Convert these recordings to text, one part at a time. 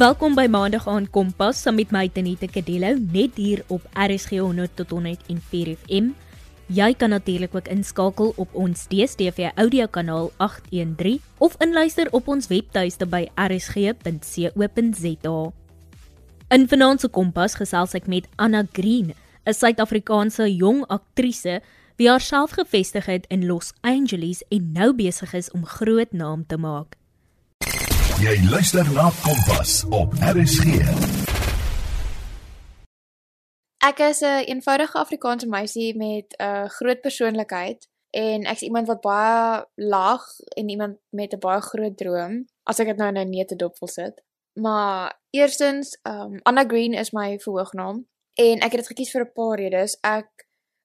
Welkom by Maandag aan Kompas saam met my Tenita Kadello net hier op RSG 100 tot 104 FM. Jy kan natuurlik ook inskakel op ons DStv audio kanaal 813 of inluister op ons webtuiste by rsg.co.za. In Vanaand se Kompas gesels ek met Anna Green, 'n Suid-Afrikaanse jong aktrise wie haarself gevestig het in Los Angeles en nou besig is om groot naam te maak. Jy luister na Kompas op RSG. Ek is 'n een eenvoudige Afrikaanse meisie met 'n groot persoonlikheid en ek's iemand wat baie lag en iemand met 'n baie groot droom as ek dit nou in 'n neete dop wil sit. Maar eerstens, um Anna Green is my verhoognaam en ek het dit gekies vir 'n paar redes. Ek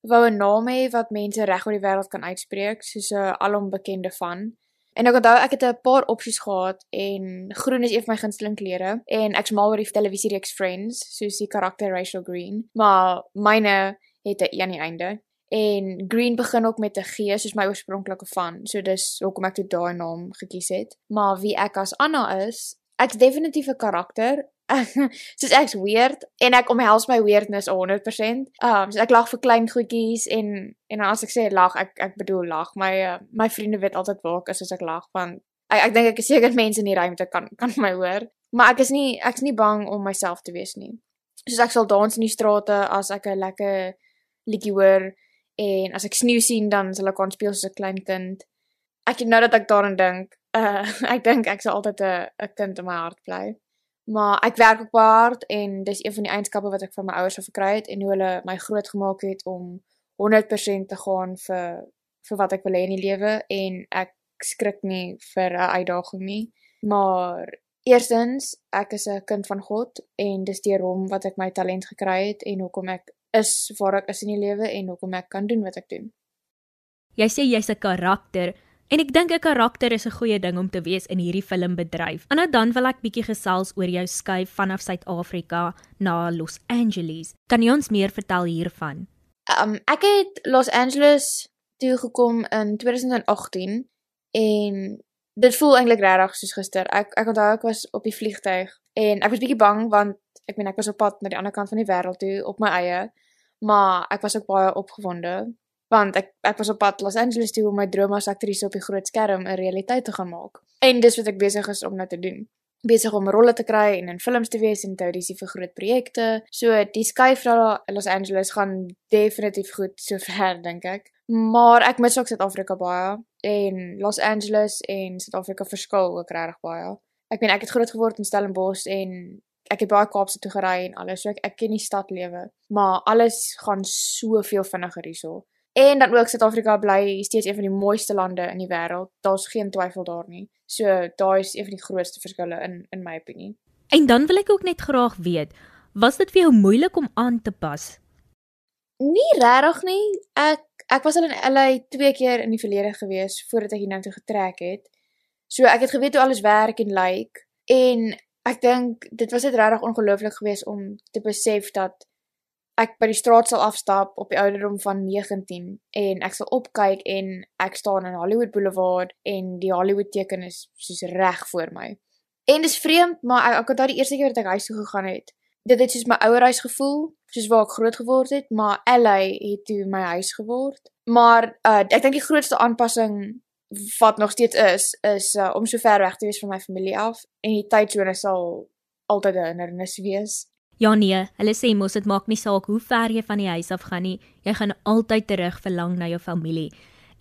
wou 'n naam hê wat mense reg oor die wêreld kan uitspreek, soos 'n alombekende van. En ek onthou ek het 'n paar opsies gehad en groen is een van my gunsteling kleure en ek's mal oor die televisiereeks Friends, soos die karakter Rachel Green, maar myne het 'n E aan die einde. En Green begin ook met 'n G soos my oorspronklike van. So dis hoekom ek toe daai naam gekies het. Maar wie ek as Anna is, ek's definitief 'n karakter soos ek's weird en ek omhels my weirdness 100%. Um so ek lag vir klein goedjies en en as ek sê lag, ek ek bedoel lag. My uh, my vriende weet altyd waar ek is as ek lag want ek ek dink ek is seker mense in die ruimte kan kan my hoor. Maar ek is nie ek's nie bang om myself te wees nie. Soos ek sal dans in die strate as ek 'n lekker liedjie hoor en as ek sneeu sien dan sal ek aan speel soos 'n klein kind. Ek nou dat ek daaraan dink, uh ek dink ek sal altyd 'n 'n kind in my hart bly. Maar ek werk op hard en dis een van die eienskappe wat ek van my ouers af gekry het en hoe hulle my groot gemaak het om 100% te gaan vir vir wat ek wil hê in die lewe en ek skrik nie vir 'n uitdaging nie. Maar eerstens, ek is 'n kind van God en dis deur hom wat ek my talent gekry het en hoekom ek is waar ek is in die lewe en hoekom ek kan doen wat ek doen. Jy sê jy's 'n karakter, En ek dink 'n karakter is 'n goeie ding om te wees in hierdie filmbedryf. En nou dan wil ek bietjie gesels oor jou skuif vanaf Suid-Afrika na Los Angeles. Kan jy ons meer vertel hiervan? Um ek het Los Angeles toe gekom in 2018 en dit voel eintlik regtig soos gister. Ek ek onthou ek was op die vliegtyg en ek was bietjie bang want ek meen ek was op pad na die ander kant van die wêreld toe op my eie, maar ek was ook baie opgewonde want ek ek was op pad Los Angeles toe om my droom as aktrise op die groot skerm 'n realiteit te gaan maak. En dis wat ek besig is om nou te doen. Besig om rolle te kry en in films te wees en te audisie vir groot projekte. So die skuif na Los Angeles gaan definitief goed sover dink ek. Maar ek mis ook Suid-Afrika baie en Los Angeles en Suid-Afrika verskil ook regtig baie. Ek meen ek het groot geword in Stellenbosch en ek het baie Kaapse toe gery en alles. So ek ek ken die stad lewe, maar alles gaan soveel vinniger hierso. En dan ook Suid-Afrika bly steeds een van die mooiste lande in die wêreld. Daar's geen twyfel daar nie. So daai is een van die grootste verskille in in my opinie. En dan wil ek ook net graag weet, was dit vir jou moeilik om aan te pas? Nie regtig nie. Ek ek was al in LA twee keer in die verlede gewees voordat ek hier nou toe getrek het. So ek het geweet hoe alles werk en lyk like, en ek dink dit was net regtig ongelooflik geweest om te besef dat ek by die straat sal afstap op die ouderdom van 19 en ek sal opkyk en ek staan in Hollywood Boulevard en die Hollywood teken is soos reg voor my. En dis vreemd, maar ek ek het daai eerste keer wat ek huis toe gegaan het, dit het soos my ouer huis gevoel, soos waar ek groot geword het, maar LA het toe my huis geword. Maar uh, ek dink die grootste aanpassing wat nog steeds is, is uh, om so ver weg te wees van my familie af en die tydsone sal altyd 'n hindernis wees. Ja nee, hulle sê mos dit maak nie saak hoe ver jy van die huis af gaan nie, jy gaan altyd terug verlang na jou familie.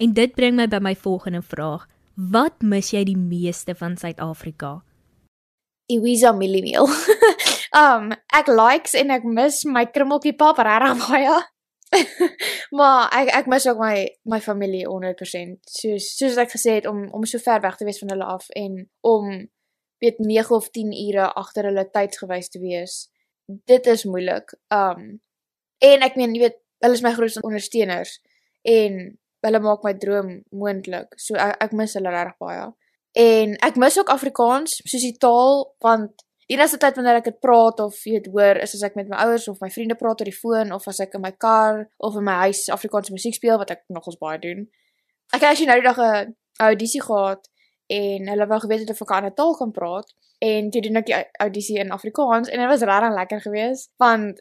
En dit bring my by my volgende vraag. Wat mis jy die meeste van Suid-Afrika? Iwiza mieliemeel. um, ek likes en ek mis my krummeltjie pap regtig baie. maar ek ek mis ook my my familie 100%. Soos soos ek gesê het om om so ver weg te wees van hulle af en om weet 9 of 10 ure agter hulle tydsgewys te wees dit is moeilik. Um en ek meen, jy weet, hulle is my grootste ondersteuners en hulle maak my droom moontlik. So ek, ek mis hulle regtig baie. En ek mis ook Afrikaans, soos die taal, want die enigste tyd wanneer ek dit praat of jy weet hoor, is as ek met my ouers of my vriende praat oor die foon of as ek in my kar of in my huis Afrikaanse musiek speel wat ek nogals baie doen. Ek het actually nou die dag 'n audisie gehad en hulle wou geweet het of ek 'n ander taal kan praat en toe doen ek die audisie in Afrikaans en dit was regtig lekker geweest want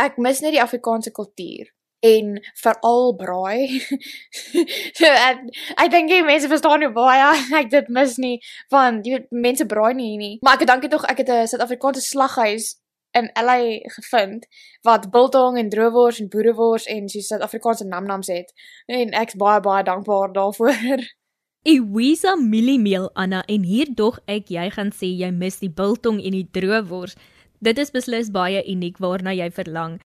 ek mis net die Afrikaanse kultuur en veral braai. so ek ek dink jy mense verstaan nie baie ek dit mis nie want jy mense braai nie hier nie. Maar ek dankie tog ek het 'n Suid-Afrikaanse slaghuis in LA gevind wat biltong en droewors en boerewors en so Suid-Afrikaanse namnams het en ek's baie baie dankbaar daarvoor. Iwisa mieliemeel Anna en hier dog ek jy gaan sê jy mis die biltong en die droewors. Dit is beslis baie uniek waarna jy verlang.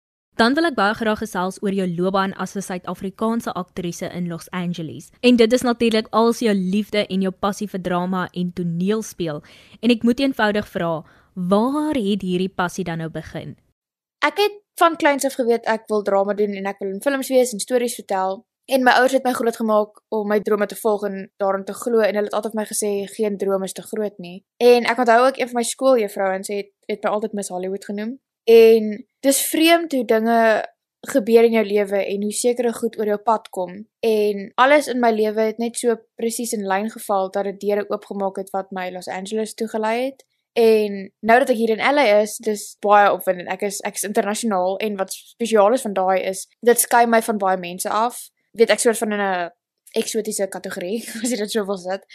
Dan wil ek baie graag gesels oor jou loopbaan as 'n Suid-Afrikaanse aktrise in Los Angeles. En dit is natuurlik als jou liefde en jou passie vir drama en toneelspel. En ek moet eenvoudig vra, waar het hierdie passie dan nou begin? Ek het van kleins af geweet ek wil drama doen en ek wil in films wees en stories vertel. En my ouers het my grootgemaak om my drome te volg en daarin te glo en hulle het altyd vir my gesê geen droom is te groot nie. En ek onthou ook een van my skooljuffrouens het het my altyd Miss Hollywood genoem. En dis vreemd hoe dinge gebeur in jou lewe en hoe sekere goed oor jou pad kom. En alles in my lewe het net so presies in lyn geval dat dit deure oopgemaak het wat my Los Angeles toe gelei het. En nou dat ek hier in LA is, dis baie opwindend. Ek is ek is internasionaal en wat spesiaal is van daai is dit skei my van baie mense af. Weet ek soort van in 'n eksotiese kategorie as jy dit so wil sit.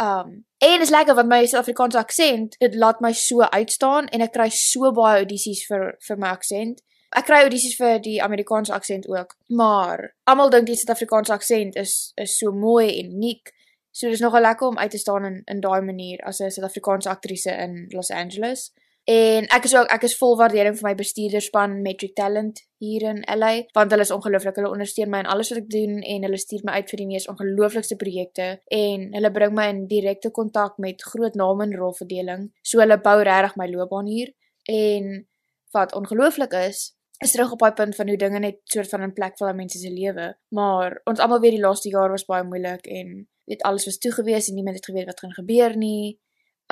Um en is lekker want my Suid-Afrikaanse aksent, dit laat my so uitstaan en ek kry so baie audisies vir vir my aksent. Ek kry audisies vir die Amerikaanse aksent ook, maar almal dink die Suid-Afrikaanse aksent is is so mooi en uniek. So dis nogal lekker om uit te staan in in daai manier as 'n Suid-Afrikaanse aktrise in Los Angeles. En ek is ook ek is vol waardering vir my bestuurderspan Metric Talent hier in LA want hulle is ongelooflik. Hulle ondersteun my in alles wat ek doen en hulle stuur my uit vir die mees ongelooflikste projekte en hulle bring my in direkte kontak met groot name in rolverdeling. So hulle bou regtig my loopbaan hier en wat ongelooflik is is terug op daai punt van hoe dinge net soort van in plek val in mense se lewe. Maar ons almal weet die laaste jaar was baie moeilik en weet alles was toegewees en niemand het geweet wat gaan gebeur nie.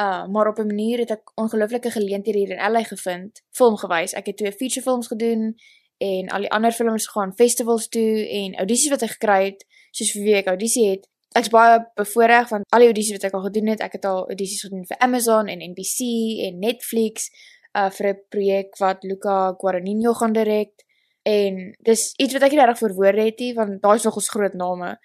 Uh, maar op 'n manier het ek ongelooflike geleenthede hier in LA gevind, filmgewys. Ek het twee feature films gedoen en al die ander films gaan festivals toe en audisies wat ek gekry het, soos vir wie ek audisie het. Ek's baie bevoordeel van al die audisies wat ek al gedoen het. Ek het al audisies gedoen vir Amazon en NBC en Netflix uh vir 'n projek wat Luca Guadagnino gaan direk. En dis iets wat ek nie reg vir woorde het nie, want daai is nog ons groot name.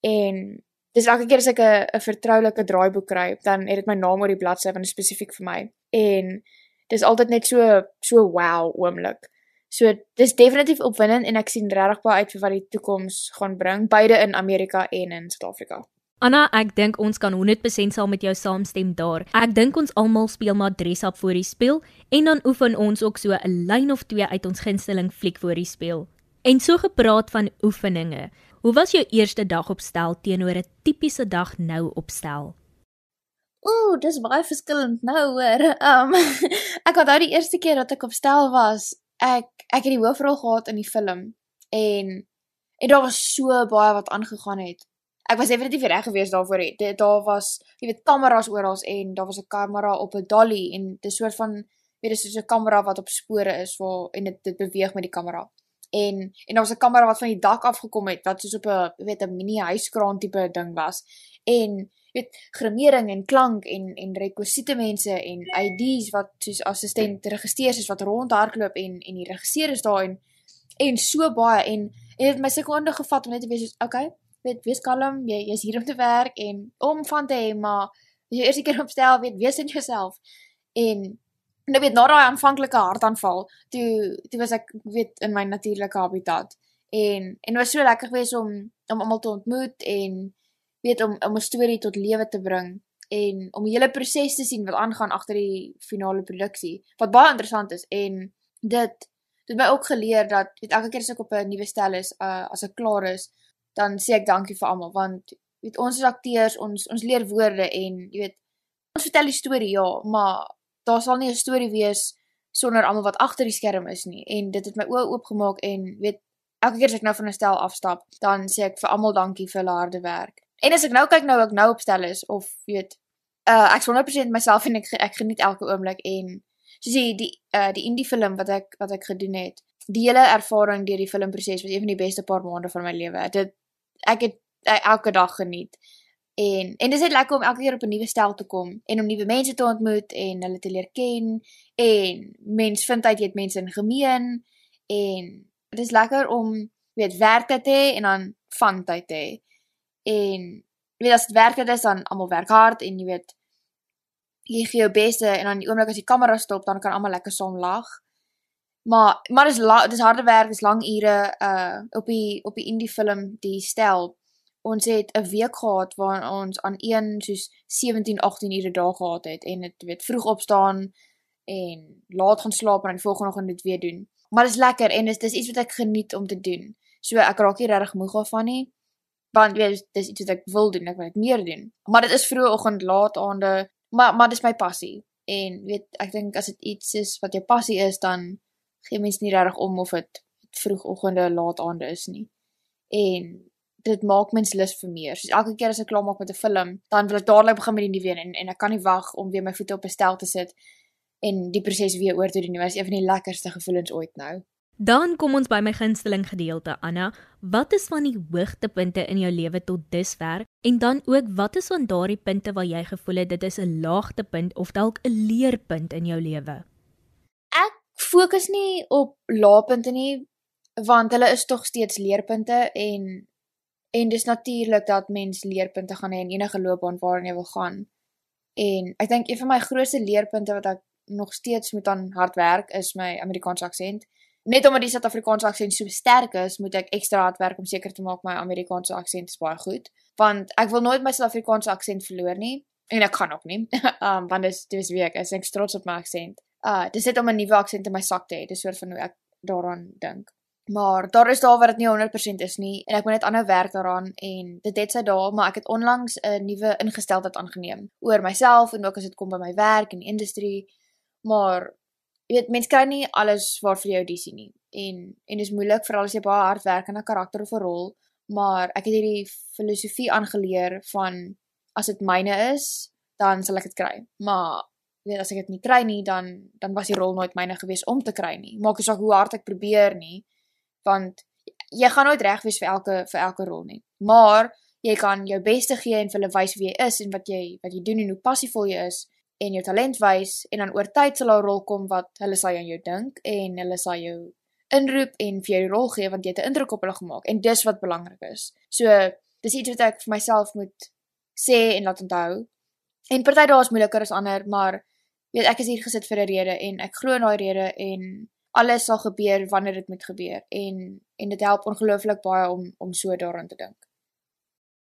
En dis elke keer as ek 'n 'n vertroulike draaiboek kry, dan het dit my naam op die bladsy want dit is spesifiek vir my. En dis altyd net so so wow oomblik. So dis definitief opwindend en ek sien regtig baie uit vir wat die toekoms gaan bring, beide in Amerika en in Suid-Afrika. Anna, ek dink ons kan 100% saam met jou saamstem daar. Ek dink ons almal speel maar dress up voor die speel en dan oefen ons ook so 'n lyn of twee uit ons gunsteling fliek voor die speel. En so gepraat van oefeninge. Hoe was jou eerste dag op stel teenoor 'n tipiese dag nou op stel? Ooh, dis baie verskillend nou hoor. Um ek onthou die eerste keer dat ek op stel was, ek ek het die hoofrol gehad in die film en en daar was so baie wat aangegaan het. Ek was definitief reg gewees daarvoor het. Daar was, jy weet, kameras oral en daar was 'n kamera op 'n dolly en dit is soort van weet jy, soos 'n kamera wat op spore is waar en dit dit beweeg met die kamera en en daar was 'n kamera wat van die dak af gekom het wat soos op 'n weet 'n mini huiskraan tipe ding was. En weet grimering en klank en en rekwisiete mense en IDs wat soos assistent registreer is wat rondhardloop en en die regisseur is daar en en so baie en en dit my sekonde gevat om net te wees soos okay weet wees kalm jy jy's hier om te werk en om van te hê maar jy eers keer opstel weet wees in jouself. En nou weet na daai aanvanklike hartaanval, toe toe was ek weet in my natuurlike habitat. En en was so lekker geweest om om almal te ontmoet en weet om om 'n storie tot lewe te bring en om die hele proses te sien wat aangaan agter die finale produksie wat baie interessant is. En dit dit my ook geleer dat weet elke keer as ek op 'n nuwe stel is uh, as ek klaar is dan sê ek dankie vir almal want weet ons as akteurs ons ons leer woorde en weet ons vertel die storie ja maar daar sal nie 'n storie wees sonder almal wat agter die skerm is nie. En dit het my oë oopgemaak en weet elke keer as ek nou van 'n stel afstap dan sê ek vir almal dankie vir hulle harde werk. En as ek nou kyk nou ek nou opstel is of weet uh, ek 100% myself en ek ek geniet elke oomblik en soos jy die uh, die indie film wat ek wat ek gedoen het die hele ervaring deur die filmproses was een van die beste paar maande van my lewe. Dit ek het elke dag geniet En en dit is net lekker om elke keer op 'n nuwe stel te kom en om nuwe mense te ontmoet en hulle te leer ken en mens vind uit jy het mense in gemeen en dit is lekker om weet werktyd te hê en dan van tyd te hê. En weet as dit werktyd is dan almal werk hard en jy weet jy gee jou beste en dan die oomblik as die kamera stop dan kan almal lekker saam lag. Maar maar dis dis harde werk, dis lang ure uh op die op die indie film die stel ons het 'n week gehad waar ons aan een soos 17 18 ure daag gehad het en dit weet vroeg opstaan en laat gaan slaap en die volgende oggend dit weer doen. Maar dit is lekker en dis dis iets wat ek geniet om te doen. So ek raak nie regtig moeg af van nie. Want weet dis iets wat ek wil doen, ek wil dit meer doen. Maar dit is vroeg oggend, laat aande, maar maar dis my passie. En weet ek dink as dit iets is wat jou passie is, dan gee mens nie regtig om of dit vroegoggende, laat aande is nie. En dit maak mens lus vir meer. Soos elke keer as ek klaar maak met 'n film, dan wil ek dadelik begin met die nuwe een en en ek kan nie wag om weer my voete op 'n stel te sit en die proses weer oor te doen nie. Dit is een van die lekkerste gevoelens ooit nou. Dan kom ons by my gunsteling gedeelte, Anna. Wat is van die hoogtepunte in jou lewe tot dusver en dan ook wat is van daardie punte waar jy gevoel het dit is 'n laagtepunt of dalk 'n leerpunt in jou lewe? Ek fokus nie op laagpunte nie want hulle is tog steeds leerpunte en En dis natuurlik dat mens leerpunte gaan hê in enige loopbaan waarin jy wil gaan. En ek dink een van my grootste leerpunte wat ek nog steeds moet aan hard werk is my Amerikaanse aksent. Net omdat die Suid-Afrikaanse aksent so sterk is, moet ek ekstra hard werk om seker te maak my Amerikaanse aksent is baie goed, want ek wil nooit my Suid-Afrikaanse aksent verloor nie en ek kan ook nie. um want dis dis wie ek is, ek is trots op my aksent. Uh dis net om 'n nuwe aksent in my sak te hê, dis soort van hoe ek daaraan dink. Maar daar is daar waar dit nie 100% is nie en ek moet net aanhou werk daaraan en dit het sy dae, maar ek het onlangs 'n nuwe ingesteldheid aangeneem oor myself en ook as dit kom by my werk en industrie. Maar jy weet mense kry nie alles waarvoor jy audisie nie. En en dis moeilik veral as jy baie hard werk aan 'n karakter of 'n rol, maar ek het hierdie filosofie aangeleer van as dit myne is, dan sal ek dit kry. Maar weet as ek dit nie kry nie, dan dan was die rol nooit myne gewees om te kry nie. Maak nie saak hoe hard ek probeer nie want jy gaan nooit reg wees vir elke vir elke rol nie. Maar jy kan jou beste gee en vir hulle wys wie jy is en wat jy wat jy doen en hoe passievol jy is en jou talent wys en dan oor tyd sal 'n rol kom wat hulle sal aan jou dink en hulle sal jou inroep en vir jou die rol gee want jy het 'n indruk op hulle gemaak en dis wat belangrik is. So dis iets wat ek vir myself moet sê en laat onthou. En party dae is moeiliker as ander, maar weet ek is hier gesit vir 'n rede en ek glo in daai rede en alles sal gebeur wanneer dit moet gebeur en en dit help ongelooflik baie om om so daaraan te dink.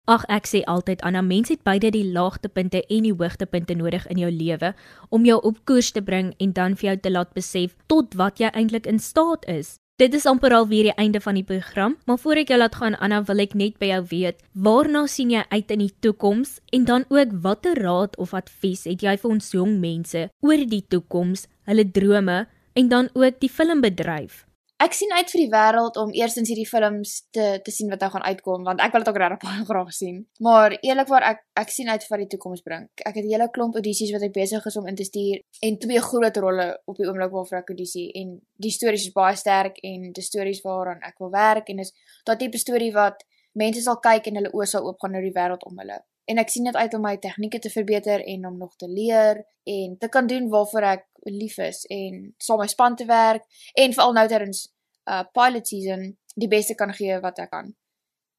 Ag ek sê altyd aan 'n mens het beide die laagtepunte en die hoogtepunte nodig in jou lewe om jou op koers te bring en dan vir jou te laat besef tot wat jy eintlik in staat is. Dit is amper al weer die einde van die program, maar voor ek jou laat gaan Anna, wil ek net by jou weet, waarna sien jy uit in die toekoms en dan ook watter raad of advies het jy vir ons jong mense oor die toekoms, hulle drome en dan ook die filmbedryf. Ek sien uit vir die wêreld om eerstens hierdie films te te sien wat nou gaan uitkom want ek wil dit ook regtig baie graag sien. Maar eerlikwaar ek ek sien uit vir die toekoms bring. Ek het 'n hele klomp audisies wat ek besig is om in te stuur en twee groot rolle op die oomblik waarvoor ek audisie en die stories is baie sterk en die stories waaraan ek wil werk en is daai tipe storie wat mense sal kyk en hulle oë sal oopgaan oor die wêreld om hulle en ek sien dit uit om my tegnieke te verbeter en om nog te leer en te kan doen waarvoor ek lief is en saam my span te werk en veral nou terwyls uh pilot season die beste kan gee wat ek kan.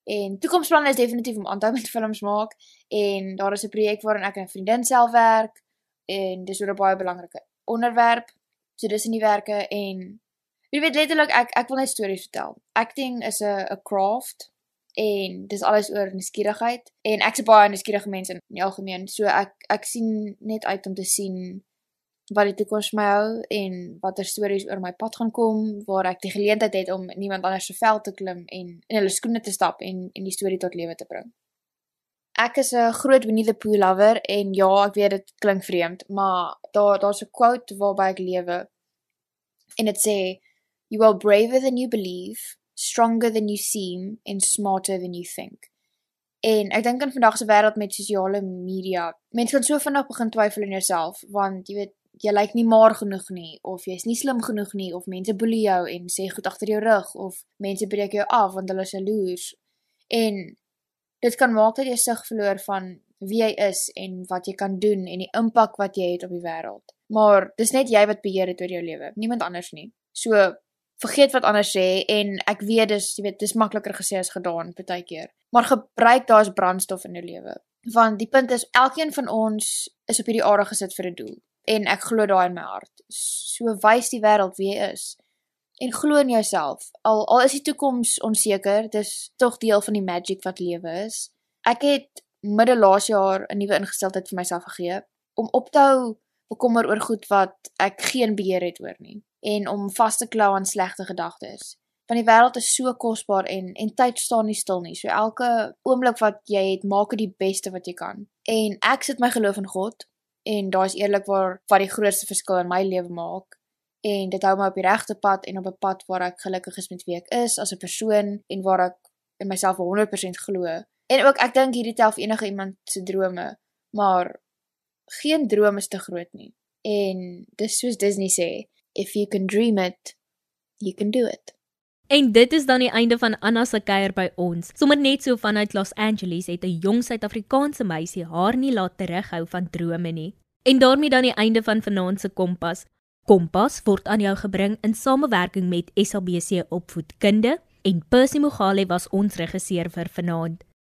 En toekomsplanne is definitief om aanhou met films maak en daar is 'n projek waarin ek en 'n vriendin self werk en dis oor 'n baie belangrike onderwerp. So dis in die werke en jy weet letterlik ek ek wil net stories vertel. Acting is 'n 'n craft en dis alles oor nuuskierigheid en ek's baie nuuskierige mens in die algemeen so ek ek sien net uit om te sien wat die toekoms my hou en watter stories oor my pad gaan kom waar ek die geleentheid het om niemand anders se veld te klim en in hulle skoene te stap en en die storie tot lewe te bring. Ek is 'n groot Winnie the Pooh lover en ja, ek weet dit klink vreemd, maar daar daar's 'n quote waarby ek lewe en dit sê you are braver than you believe stronger than you seem and smarter than you think. En ek dink in vandag se wêreld met sosiale media, mense kan so vinnig begin twyfel in jouself want jy weet jy lyk nie maar genoeg nie of jy's nie slim genoeg nie of mense boelie jou en sê goed agter jou rug of mense breek jou af want hulle is jaloers. En Dit kan maak dat jy sig verloor van wie jy is en wat jy kan doen en die impak wat jy het op die wêreld. Maar dis net jy wat beheer het oor jou lewe, niemand anders nie. So vergeet wat anders sê en ek weet dis jy weet dis makliker gesê as gedaan baie keer. Maar gebruik daai as brandstof in jou lewe. Want die punt is elkeen van ons is op hierdie aarde gesit vir 'n doel en ek glo daai in my hart. So wys die wêreld wie jy is en glo in jouself. Al al is die toekoms onseker, dis tog deel van die magic wat lewe is. Ek het middel laas jaar 'n nuwe ingesteldheid vir myself gegee om op te hou bekommer oor goed wat ek geen beheer het oor nie en om vas te klou aan slegte gedagtes. Want die wêreld is so kosbaar en en tyd staan nie stil nie. So elke oomblik wat jy het, maak dit die beste wat jy kan. En ek sit my geloof in God en daai is eerlikwaar wat die grootste verskil in my lewe maak. En dit hou my op die regte pad en op 'n pad waar ek gelukkig is met wie ek is as 'n persoon en waar ek in myself 100% glo En ook ek dink hierdie tel vir enige iemand se drome, maar geen droom is te groot nie. En dis soos Disney sê, if you can dream it, you can do it. En dit is dan die einde van Anna se kuier by ons. Sommige net so vanuit Los Angeles het 'n jong Suid-Afrikaanse meisie haar nie laat terughou van drome nie. En daarmee dan die einde van vanaand se Kompas. Kompas word aan jou gebring in samewerking met SABC Opvoedkunde en Percy Mogale was ons regisseur vir vanaand.